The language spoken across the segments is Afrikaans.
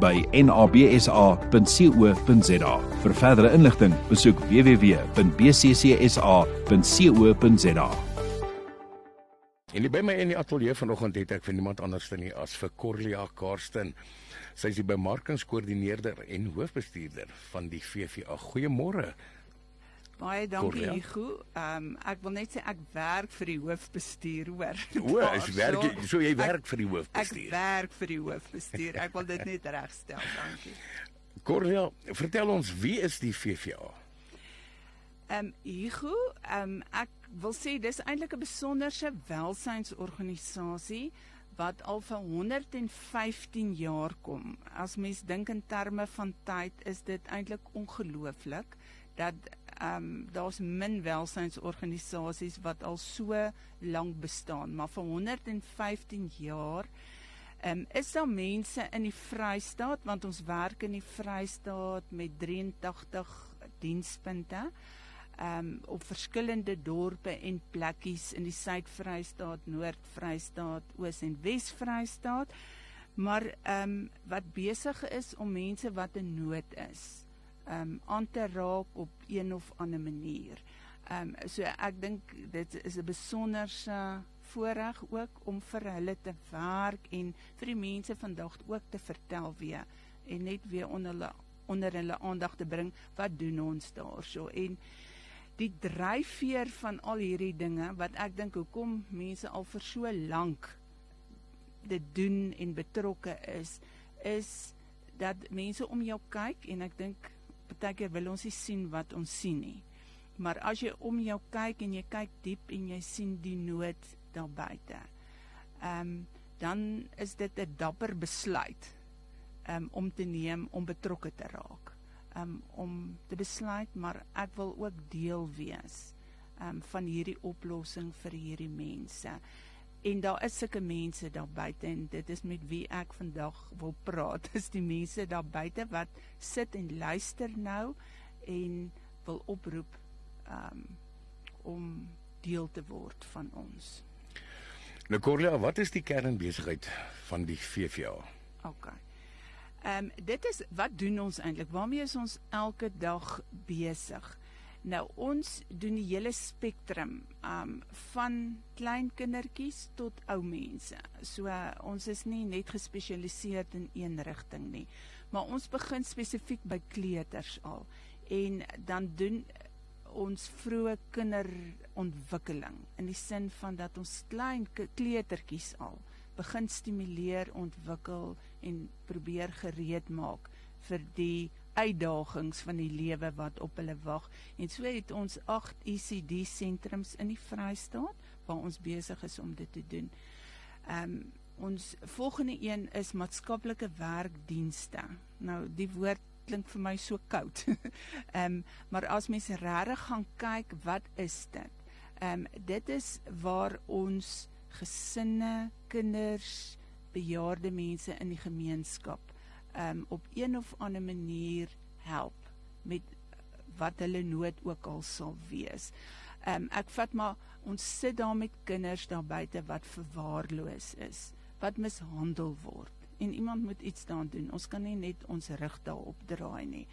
bccsa@nabsa.co.za. Vir verdere inligting, besoek www.bccsa.co.za. En by my in die ateljee vanoggend het ek vir niemand anders nie as vir Corlia Karsten. Sy is die bemarkingskoördineerder en hoofbestuurder van die VVA. Goeiemôre. Baie dankie Hugo. Ehm um, ek wil net sê ek werk vir die hoofbestuur, hoor. O, is werk jy so jy werk ek, vir die hoofbestuur. Ek werk vir die hoofbestuur. Ek wil dit net regstel. Dankie. Cornelia, vertel ons wie is die VVA? Ehm um, Hugo, ehm um, ek wil sê dis eintlik 'n besonderse welsynsorganisasie wat al vir 115 jaar kom. As mens dink in terme van tyd, is dit eintlik ongelooflik dat ehm um, daar's min welsynsorganisasies wat al so lank bestaan, maar vir 115 jaar ehm um, is daar mense in die Vrystaat want ons werk in die Vrystaat met 83 dienspunte ehm um, op verskillende dorpe en plekkies in die Suid-Vrystaat, Noord-Vrystaat, Oos- en Wes-Vrystaat. Maar ehm um, wat besig is om mense wat in nood is um aan te raak op een of ander manier. Um so ek dink dit is 'n besonderse voorreg ook om vir hulle te werk en vir die mense vandag ook te vertel weer en net weer onder hulle onder hulle aandag te bring wat doen ons daarso en die dryfveer van al hierdie dinge wat ek dink hoekom mense al vir so lank dit doen en betrokke is is dat mense om jou kyk en ek dink partykeer wil ons nie sien wat ons sien nie. Maar as jy om jou kyk en jy kyk diep en jy sien die nood daar buite. Ehm um, dan is dit 'n dapper besluit um, om te neem om betrokke te raak. Um, om te besluit maar ek wil ook deel wees um, van hierdie oplossing vir hierdie mense. En daar is sulke mense daar buite en dit is met wie ek vandag wil praat. Dis die mense daar buite wat sit en luister nou en wil oproep um om deel te word van ons. Nou Corlia, wat is die kernbesigheid van die VVA? OK. Ehm um, dit is wat doen ons eintlik? Waarmee is ons elke dag besig? Nou ons doen die hele spektrum um van klein kindertjies tot ou mense. So uh, ons is nie net gespesialiseer in een rigting nie, maar ons begin spesifiek by kleuters al en dan doen ons vroeë kinderontwikkeling in die sin van dat ons klein kleutertjies al begin stimuleer, ontwikkel en probeer gereed maak vir die uitdagings van die lewe wat op hulle wag. En so het ons 8 ECD sentrums in die Vrystaat waar ons besig is om dit te doen. Ehm um, ons volgende een is maatskaplike werkdienste. Nou die woord klink vir my so koud. Ehm um, maar as mens regtig gaan kyk, wat is dit? Ehm um, dit is waar ons gesinne, kinders, bejaarde mense in die gemeenskap um, op een of ander manier help met wat hulle nood ook al sal wees. Um, ek vat maar ons sit daar met kinders daar buite wat verwaarloos is, wat mishandel word en iemand moet iets daaraan doen. Ons kan nie net ons rug daarop draai nie.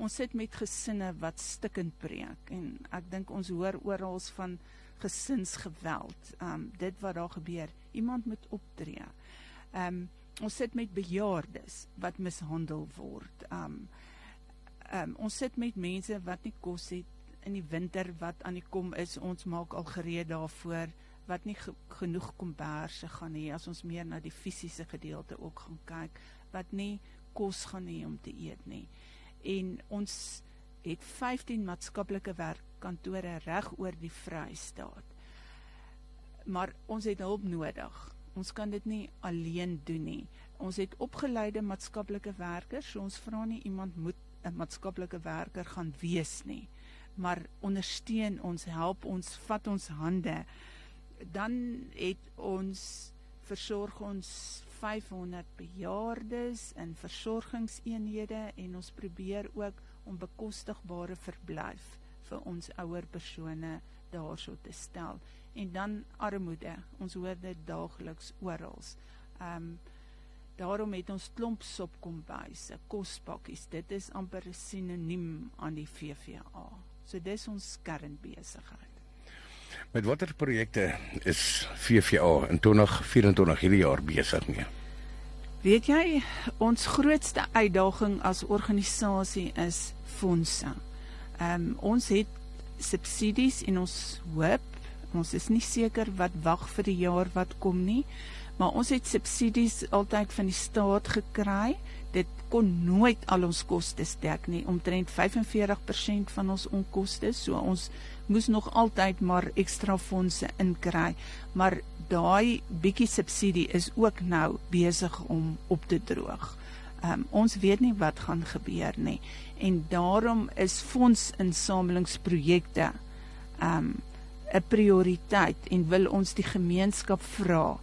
Ons sit met gesinne wat stikkend breek en ek dink ons hoor oral van gesinsgeweld. Um dit wat daar gebeur, iemand moet optree. Um ons sit met bejaardes wat mishandel word. Um um ons sit met mense wat nie kos het in die winter wat aan die kom is. Ons maak al gereed daarvoor wat nie ge genoeg komberse gaan hê as ons meer na die fisiese gedeelte ook gaan kyk wat nie kos gaan hê om te eet nie. En ons het 15 maatskaplike werkkantore reg oor die Vrystaat. Maar ons het hulp nodig ons kan dit nie alleen doen nie. Ons het opgeleide maatskaplike werkers, so ons vra nie iemand moet 'n maatskaplike werker gaan wees nie, maar ondersteun ons, help ons, vat ons hande. Dan het ons versorg ons 500 bejaardes in versorgingseenhede en ons probeer ook om bekostigbare verblyf vir ons ouer persone daarso te stel en dan armoede ons hoor dit daagliks oral. Ehm um, daarom het ons klomp sopkombuise, kospakkies. Dit is amper sinoniem aan die VVA. So dis ons kernbesigheid. Met watter projekte is VVA in 2024 hierdie jaar besig mee? Weet jy, ons grootste uitdaging as organisasie is fondse. Ehm um, ons het subsidies en ons hoop ons is nie seker wat wag vir die jaar wat kom nie maar ons het subsidies altyd van die staat gekry. Dit kon nooit al ons kostes dek nie. Omtrent 45% van ons onkoste so ons moes nog altyd maar ekstra fondse inkry. Maar daai bietjie subsidie is ook nou besig om op te droog um, ons weet nie wat gaan gebeur nie. En daarom is fondsinsamelingsprojekte um 'n prioriteit en wil ons die gemeenskap vra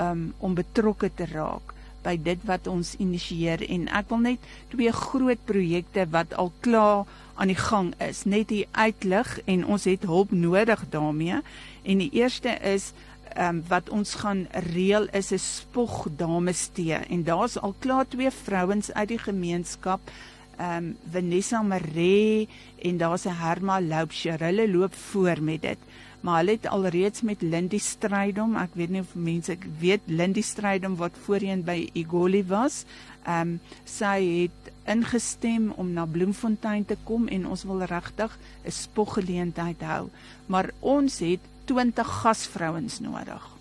um om betrokke te raak by dit wat ons initieer. En ek wil net twee groot projekte wat al klaar aan die gang is net hier uitlig en ons het hulp nodig daarmee. En die eerste is um, wat ons gaan reël is 'n spog dames tee en daar's al klaar twee vrouens uit die gemeenskap ehm um, Vanessa Maree en daar's 'n Herma Loupsher. Hulle loop voor met dit. Maar hulle het alreeds met Lindy Strydom, ek weet nie of mense ek weet Lindy Strydom wat voorheen by Igoli was. Ehm um, sy het ingestem om na Bloemfontein te kom en ons wil regtig 'n spoggeleentheid hou. Maar ons het 20 gasvrouens nodig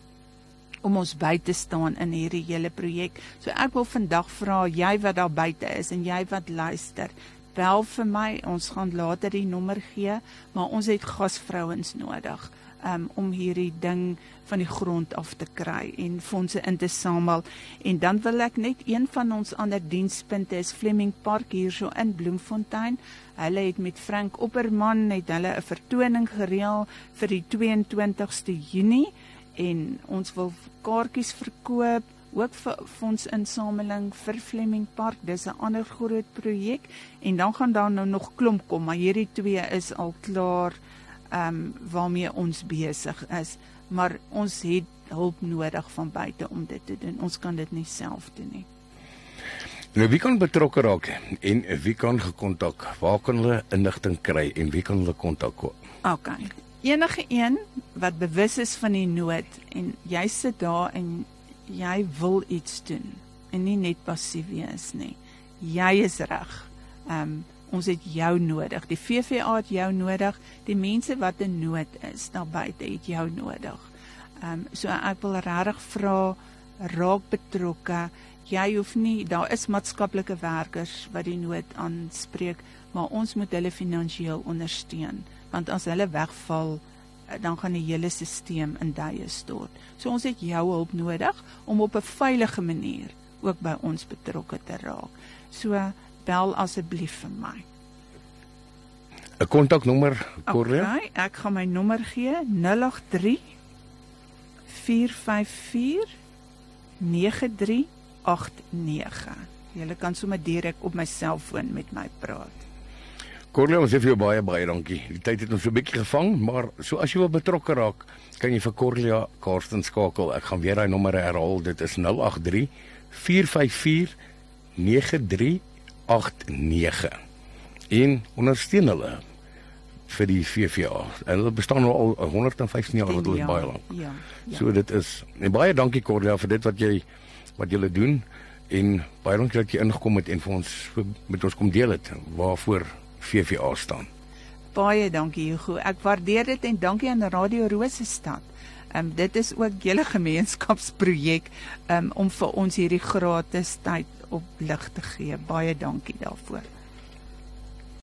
om ons by te staan in hierdie hele projek. So ek wil vandag vra jy wat daar buite is en jy wat luister, bel vir my. Ons gaan later die nommer gee, maar ons het gasvrouens nodig um, om hierdie ding van die grond af te kry en fondse in te samel. En dan wil ek net een van ons ander dienspunte is Fleming Park hierso in Bloemfontein. Hulle het met Frank Opperman net hulle 'n vertoning gereël vir die 22ste Junie en ons wil kaartjies verkoop ook vir fondsinsameling vir Fleming Park. Dis 'n ander groot projek en dan gaan daar nou nog klomp kom, maar hierdie twee is al klaar ehm um, waarmee ons besig is, maar ons het hulp nodig van buite om dit te doen. Ons kan dit nie self doen nie. Nou wie kan betrokke raak en wie kan gekontak? Waar kan hulle inligting kry en wie kan hulle kontak? OK. Enige een wat bewus is van die nood en jy sit daar en jy wil iets doen en nie net passief wees nie. Jy is reg. Ehm um, ons het jou nodig. Die VVA het jou nodig. Die mense wat in nood is daar buite het jou nodig. Ehm um, so ek wil regtig vra raak betrokke. Jy hoef nie daar is maatskaplike werkers wat die nood aanspreek, maar ons moet hulle finansiëel ondersteun want as hulle wegval eh, dan gaan die hele stelsel in duie stort. So ons het jou hulp nodig om op 'n veilige manier ook by ons betrokke te raak. So bel asseblief vir my. 'n Kontaknommer, Correa? Okay, ek gaan my nommer gee 083 454 9389. Jy kan sommer direk op my selfoon met my praat. Correa, ons sê vir jou baie baie dankie. Die tyd het ons so 'n bietjie gevang, maar so as jy wil betrokke raak, kan jy vir Correa Karsten skakel. Ek gaan weer daai nommer herhaal. Dit is 083 454 93 89 en ondersteun hulle vir die VVA. En hulle bestaan nou al 115 jaar, wat is baie lank. Ja, ja. So dit is en baie dankie Cordia vir dit wat jy wat julle doen en baie dankie dat jy ingekom het en vir ons met ons kom deel het waarvoor VVA staan. Baie dankie Hugo. Ek waardeer dit en dankie aan Radio Rosestad. Ehm um, dit is ook julle gemeenskapsprojek um, om vir ons hierdie gratis tyd op lig te gee. Baie dankie daarvoor.